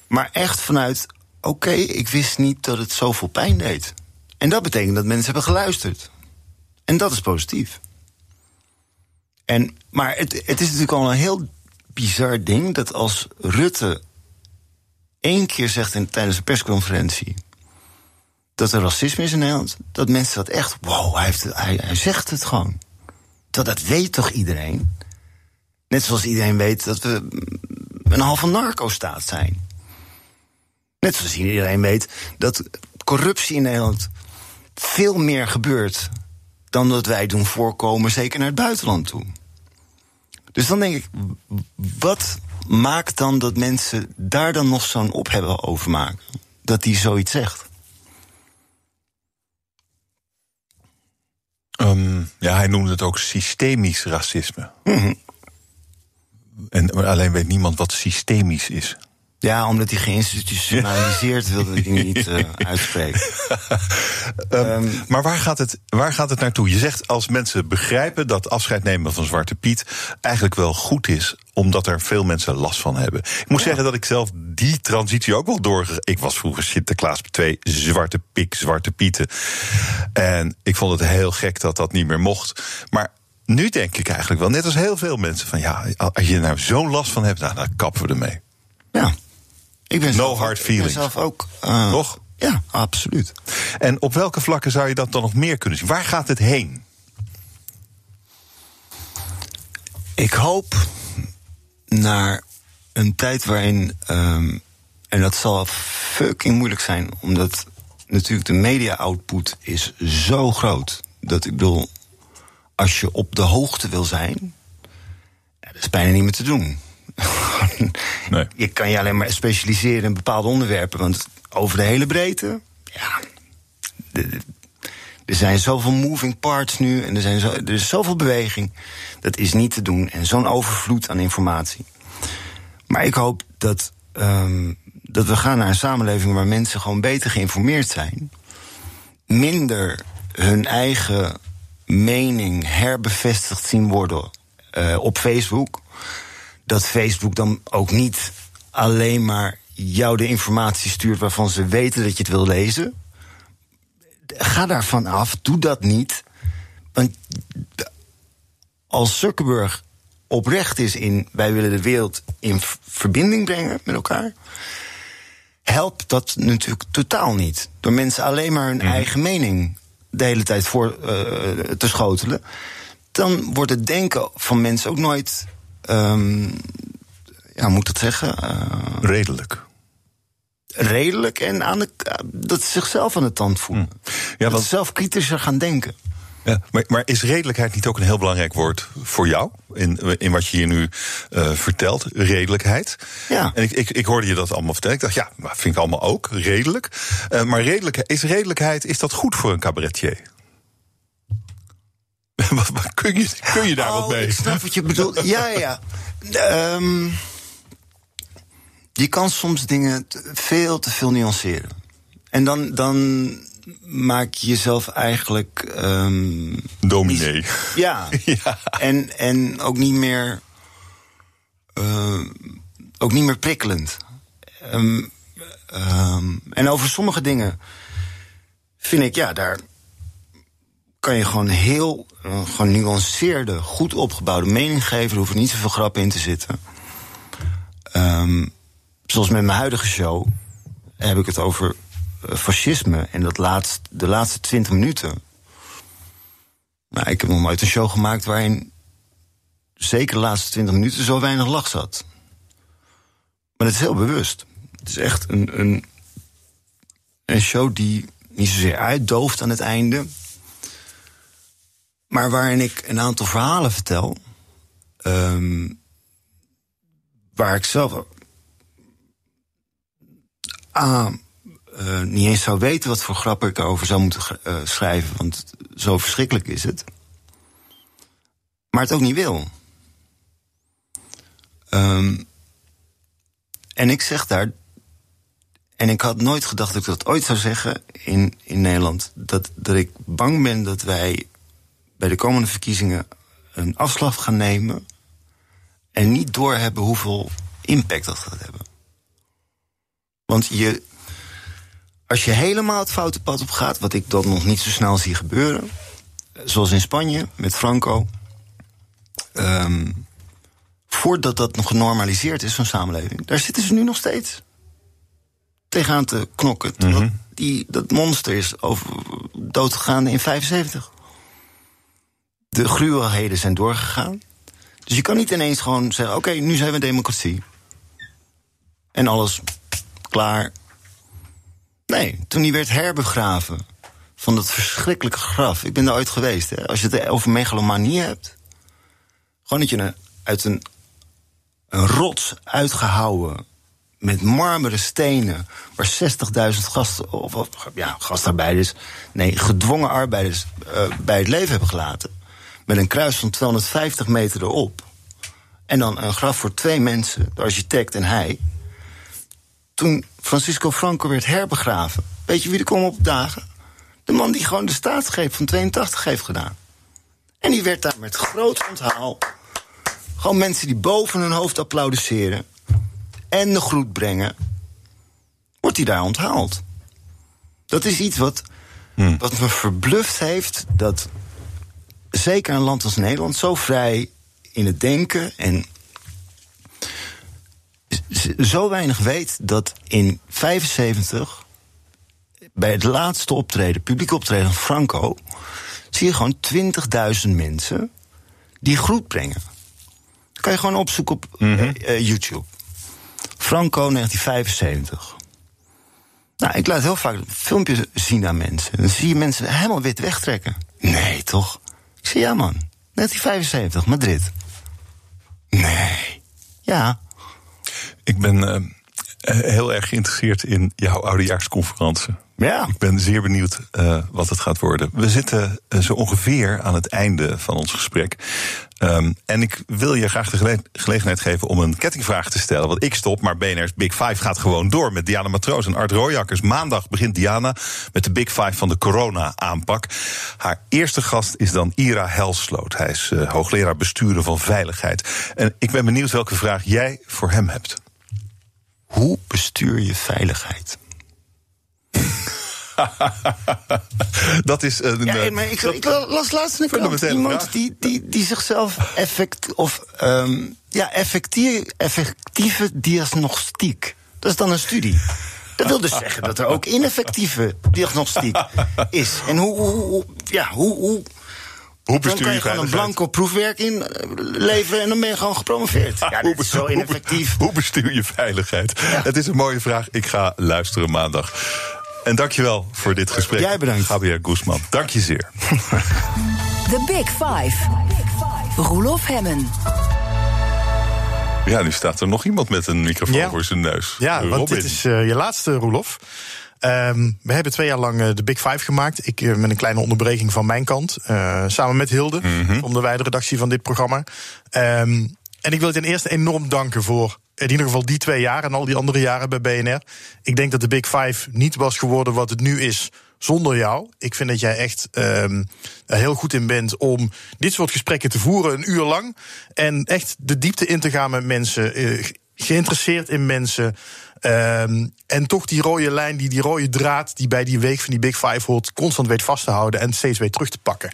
Maar echt vanuit, oké, ik wist niet dat het zoveel pijn deed. En dat betekent dat mensen hebben geluisterd. En dat is positief. En, maar het, het is natuurlijk al een heel bizar ding... dat als Rutte één keer zegt in, tijdens een persconferentie... dat er racisme is in Nederland... dat mensen dat echt, wow, hij, heeft hij, hij zegt het gewoon. Terwijl dat weet toch iedereen? Net zoals iedereen weet dat we een halve narco-staat zijn. Net zoals iedereen weet dat corruptie in Nederland veel meer gebeurt dan dat wij doen voorkomen, zeker naar het buitenland toe. Dus dan denk ik, wat maakt dan dat mensen daar dan nog zo'n ophebben over maken? Dat hij zoiets zegt. Ehm, ja, hij noemde het ook systemisch racisme. Mhm. En alleen weet niemand wat systemisch is. Ja, omdat hij geïnstitutionaliseerd wilde ik niet uh, uitspreken. Um, maar waar gaat, het, waar gaat het naartoe? Je zegt als mensen begrijpen dat afscheid nemen van Zwarte Piet eigenlijk wel goed is, omdat er veel mensen last van hebben. Ik moet ja. zeggen dat ik zelf die transitie ook wel door. Ik was vroeger Sinterklaas twee zwarte pik, zwarte pieten. En ik vond het heel gek dat dat niet meer mocht. Maar nu denk ik eigenlijk wel, net als heel veel mensen, van ja, als je er nou zo'n last van hebt, nou, dan kappen we ermee. Ja. Ik ben no zelf, hard feelings. Ik ben zelf ook. Uh, Toch? Ja, absoluut. En op welke vlakken zou je dat dan nog meer kunnen zien? Waar gaat het heen? Ik hoop naar een tijd waarin. Um, en dat zal fucking moeilijk zijn, omdat natuurlijk de media-output is zo groot. Dat ik bedoel, als je op de hoogte wil zijn, dat is bijna niet meer te doen. nee. Je kan je alleen maar specialiseren in bepaalde onderwerpen. Want over de hele breedte, ja. Er zijn zoveel moving parts nu en er, zijn zo, er is zoveel beweging. Dat is niet te doen. En zo'n overvloed aan informatie. Maar ik hoop dat, um, dat we gaan naar een samenleving waar mensen gewoon beter geïnformeerd zijn. Minder hun eigen mening herbevestigd zien worden uh, op Facebook dat Facebook dan ook niet alleen maar jou de informatie stuurt waarvan ze weten dat je het wil lezen. Ga daarvan af, doe dat niet. Want als Zuckerberg oprecht is in wij willen de wereld in verbinding brengen met elkaar, helpt dat natuurlijk totaal niet. Door mensen alleen maar hun mm. eigen mening de hele tijd voor uh, te schotelen. Dan wordt het denken van mensen ook nooit Um, ja, moet het zeggen? Uh, redelijk. Redelijk en aan de, dat ze zichzelf aan de tand voelen. Hm. Ja, dat ze zelf kritischer gaan denken. Ja, maar, maar, is redelijkheid niet ook een heel belangrijk woord voor jou? In, in wat je hier nu uh, vertelt, redelijkheid. Ja. En ik, ik, ik hoorde je dat allemaal vertellen. Ik dacht, ja, maar vind ik allemaal ook redelijk. Uh, maar redelijk, is redelijkheid, is dat goed voor een cabaretier? kun, je, kun je daar oh, wat mee? Ik snap wat je bedoelt. ja, ja. Um, je kan soms dingen veel te veel nuanceren. En dan, dan maak je jezelf eigenlijk. Um, Dominee. Niet, ja. ja. En, en ook niet meer. Uh, ook niet meer prikkelend. Um, en over sommige dingen vind ik, ja, daar kan je gewoon heel uh, genuanceerde, goed opgebouwde mening geven. Er hoeven niet zoveel grappen in te zitten. Um, zoals met mijn huidige show heb ik het over uh, fascisme. En dat laatst, de laatste twintig minuten. Nou, ik heb nog nooit een show gemaakt waarin zeker de laatste twintig minuten zo weinig lach zat. Maar het is heel bewust. Het is echt een, een, een show die niet zozeer uitdooft aan het einde. Maar waarin ik een aantal verhalen vertel. Um, waar ik zelf. A. Uh, niet eens zou weten wat voor grappen ik erover zou moeten uh, schrijven. Want zo verschrikkelijk is het. Maar het ook niet wil. Um, en ik zeg daar. En ik had nooit gedacht dat ik dat ooit zou zeggen in, in Nederland. Dat, dat ik bang ben dat wij bij de komende verkiezingen een afslag gaan nemen en niet doorhebben hoeveel impact dat gaat hebben. Want je, als je helemaal het foute pad op gaat, wat ik dan nog niet zo snel zie gebeuren, zoals in Spanje met Franco, um, voordat dat nog genormaliseerd is, zo'n samenleving, daar zitten ze nu nog steeds tegenaan te knokken. Mm -hmm. die, dat monster is over, doodgegaan in 75. De gruwelheden zijn doorgegaan. Dus je kan niet ineens gewoon zeggen: oké, nu zijn we democratie. En alles klaar. Nee, toen hij werd herbegraven van dat verschrikkelijke graf. Ik ben daar ooit geweest. Hè. Als je het over megalomanie hebt. Gewoon dat je een, uit een, een rots uitgehouwen. met marmeren stenen. waar 60.000 gasten. Of, of, ja, gastarbeiders. nee, gedwongen arbeiders. eh, bij het leven hebben gelaten. Met een kruis van 250 meter erop. En dan een graf voor twee mensen, de architect en hij. Toen Francisco Franco werd herbegraven. Weet je wie er kwam op dagen? De man die gewoon de staatsgreep van 82 heeft gedaan. En die werd daar met groot onthaal. Gewoon mensen die boven hun hoofd applaudisseren. En de groet brengen. Wordt hij daar onthaald. Dat is iets wat, wat me verbluft heeft. Dat zeker een land als Nederland zo vrij in het denken en zo weinig weet dat in 75 bij het laatste optreden, publiek optreden van Franco, zie je gewoon 20.000 mensen die groet brengen. Dat kan je gewoon opzoeken op eh, YouTube. Franco 1975. Nou, ik laat heel vaak filmpjes zien aan mensen. Dan zie je mensen helemaal wit wegtrekken. Nee, toch? Ja man, 1975, Madrid. Nee. Ja. Ik ben eh, heel erg geïnteresseerd in jouw oudejaarsconferentie. Ja. Ik ben zeer benieuwd eh, wat het gaat worden. We zitten eh, zo ongeveer aan het einde van ons gesprek. Ehm, en ik wil je graag de gele- gelegenheid geven om een kettingvraag te stellen. Want ik stop, maar BNR's Big Five gaat gewoon door met Diana Matroos en Art Rooijakkers. Maandag begint Diana met de Big Five van de corona-aanpak. Haar eerste gast is dan Ira Helsloot. Hij is eh, hoogleraar besturen van veiligheid. En ik ben benieuwd welke vraag jij voor hem hebt. Hoe bestuur je veiligheid? Dat is een. Ja, eh, maar ik, dat- ik las laatst een krant iemand vraag. die, die, die zichzelf effect, of, ehm, ja, effectief, effectieve diagnostiek. Dat is dan een studie. Dat wil dus zeggen dat er ook ineffectieve diagnostiek is. En hoe, hoe, hoe- ja, hoe, hoe, Hoe dan bestuur kan je je gewoon een blanco proefwerk in eh, leveren en dan ben je gewoon gepromoveerd. Ja, Hoe dat is zo ineffectief. Hoe bestuur je veiligheid? Het is een mooie vraag. Ik ga luisteren maandag. En dankjewel voor dit gesprek. Jij bedankt. Gabriel Guzman, dank je zeer. The Big Five. Roelof Hemmen. Ja, nu staat er nog iemand met een microfoon Ja. voor zijn neus. Ja, want Robin. dit is eh, je laatste, Roelof. Ehm, we hebben twee jaar lang eh, de Big Five gemaakt. Ik eh, met een kleine onderbreking van mijn kant. eh, samen met Hilde, onder wij de redactie van dit programma. Ehm, en ik wil je ten eerste enorm danken voor in ieder geval die twee jaar en al die andere jaren bij BNR. Ik denk dat de Big Five niet was geworden wat het nu is zonder jou. Ik vind dat jij echt ehm, heel goed in bent om dit soort gesprekken te voeren, een uur lang. En echt de diepte in te gaan met mensen. eh, geïnteresseerd in mensen. Ehm, en toch die rode lijn, die, die rode draad die bij die week van die Big Five hoort, constant weet vast te houden en steeds weer terug te pakken.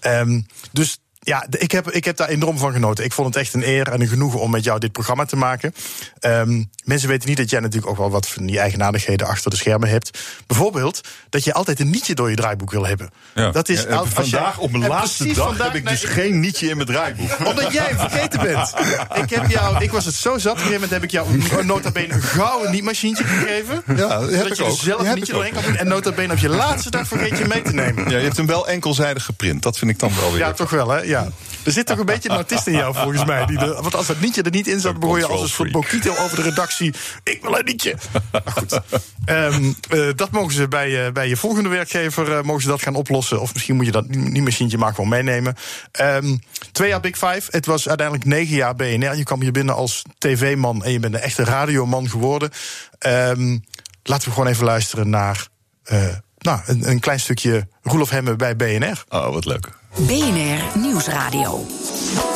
Ehm, dus ja, ik heb, ik heb daar enorm van genoten. Ik vond het echt een eer en een genoegen om met jou dit programma te maken. Ehm, mensen weten niet dat jij natuurlijk ook wel wat van die eigenaardigheden achter de schermen hebt. Bijvoorbeeld dat je altijd een nietje door je draaiboek wil hebben. Ja. Dat is Ja, jij- vandaag, op mijn laatste dag, vandaag- heb ik nee, dus geen nietje in mijn draaiboek. omdat jij hem vergeten bent. Ik, heb jou, ik was het zo zat. Op een gegeven moment heb ik jou een- nota bene een gouden niet-machientje gegeven. Ja, dat heb zodat ik je er ook. zelf een nietje doorheen kan doen. En nota bene op je laatste dag vergeet je mee te nemen. Ja, je hebt hem wel enkelzijdig geprint. Dat vind ik dan wel weer. Ja, toch wel, hè? Ja. Er zit toch een beetje een autist in jou, volgens mij. Die de, want als dat nietje er niet in zat, begon je als een soort Bokito over de redactie. Ik wil een nietje. Maar goed. Ehm, eh, dat mogen ze bij, je- bij je volgende werkgever eh, mogen ze dat gaan oplossen. Of misschien moet je dat niet machientje maar gewoon meenemen. Ehm, twee jaar Big Five. Het was uiteindelijk negen jaar BNR. Je kwam hier binnen als tv-man en je bent een echte radioman geworden. Ehm, laten we gewoon even luisteren naar eh, nou, een, een klein stukje Roelof Hemmen bij BNR. Oh, wat leuk. BNR Nieuwsradio.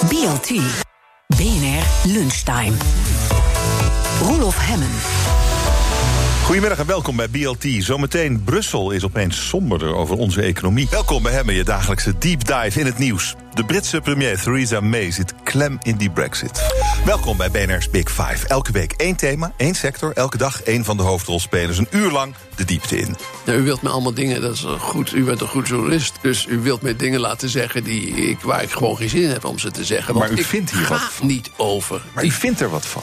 BLT. BNR Lunchtime. Roelof Hemmen. Goedemiddag en welkom bij BLT. Zometeen Brussel is opeens somberder over onze economie. Welkom bij hem je dagelijkse deep dive in het nieuws. De Britse premier Theresa May zit klem in die brexit. Welkom bij BNR's Big Five. Elke week één thema, één sector, elke dag één van de hoofdrolspelers. Een uur lang de diepte in. U wilt me allemaal dingen, dat is goed. U bent een goed journalist. Dus u wilt me dingen laten zeggen die ik, waar ik gewoon geen zin in heb om ze te zeggen. Maar u vindt hier wat van. niet over. Maar u vindt er wat van.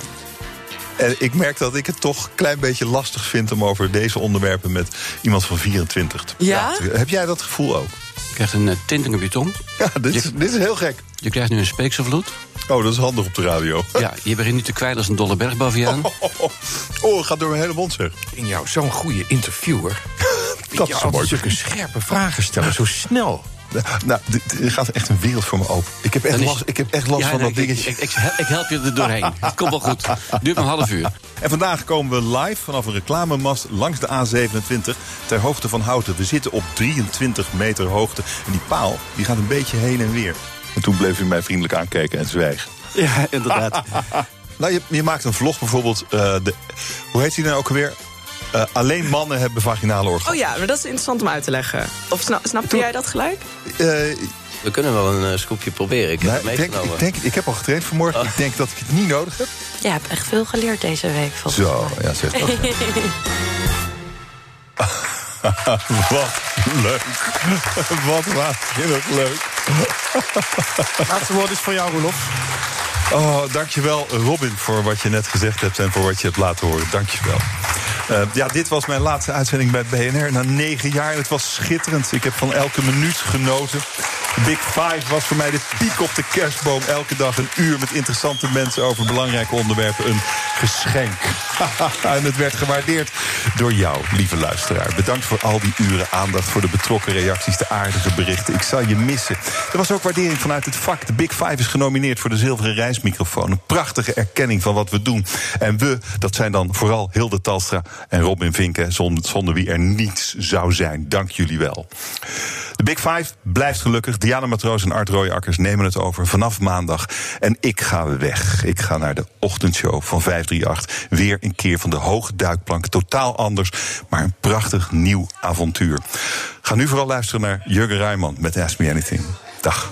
En ik merk dat ik het toch een klein beetje lastig vind om over deze onderwerpen met iemand van 24 te Ja? praten. Heb jij dat gevoel ook? Je krijgt een uh, tint op je tong. Ja, dit is, dit is heel gek. Je krijgt nu een speekselvloed. Oh, dat is handig op de radio. Ja, je begint nu te kwijlen als een dolle bergbaviaan. Oh, het gaat door mijn hele mond zeg. In jou zo'n goede interviewer. Dat je is mooi. zulke scherpe vragen stellen, zo snel. Nou, dit- er gaat echt een wereld voor me open. Ik heb echt is- last, ik heb echt last Ja, van nee, dat ik, dingetje. Ik, ik, ik help je er doorheen. Het komt wel goed. Duurt een half uur. En vandaag komen we live vanaf een reclamemast langs de A27 ter hoogte van Houten. We zitten op 23 meter hoogte. En die paal die gaat een beetje heen en weer. En toen bleef u mij vriendelijk aankijken en zwijgen. Ja, inderdaad. Nou, je, je maakt een vlog bijvoorbeeld. eh, de, hoe heet die nou ook alweer? Eh, alleen mannen hebben vaginale orgasmen. Oh ja, maar dat is interessant om uit te leggen. Of sna snapte jij dat gelijk? Eh, We kunnen wel een eh, scoopje proberen. Ik heb nou, ik, denk, meegenomen. ik, denk, ik heb al getraind vanmorgen. Ik denk dat ik het niet nodig heb. Je hebt echt veel geleerd deze week. volgens Zo, mij. ja, zeg dat. Wat leuk. Wat waanzinnig leuk. Laatste woord is voor jou, Roelof. Oh, dankjewel Robin voor wat je net gezegd hebt en voor wat je hebt laten horen. Dankjewel. Uh, ja, dit was mijn laatste uitzending bij BNR na negen jaar. Het was schitterend. Ik heb van elke minuut genoten. Big Five was voor mij de piek op de kerstboom. Elke dag een uur met interessante mensen over belangrijke onderwerpen. Een geschenk. en het werd gewaardeerd door jou, lieve luisteraar. Bedankt voor al die uren aandacht, voor de betrokken reacties, de aardige berichten. Ik zal je missen. Er was ook waardering vanuit het vak. De Big Five is genomineerd voor de zilveren reismicrofoon. Een prachtige erkenning van wat we doen. En we, dat zijn dan vooral Hilde Talstra en Robin Vinken, zonder, wie er niets zou zijn. Dank jullie wel. De Big Five blijft gelukkig. Diana Matroos en Art Rooijakkers nemen het over vanaf maandag. En ik ga weg. Ik ga naar de ochtendshow van 538. Weer een keer van de hoge duikplank. Totaal anders, maar een prachtig nieuw avontuur. Ga nu vooral luisteren naar Jurgen Rijman met Ask Me Anything. Dag.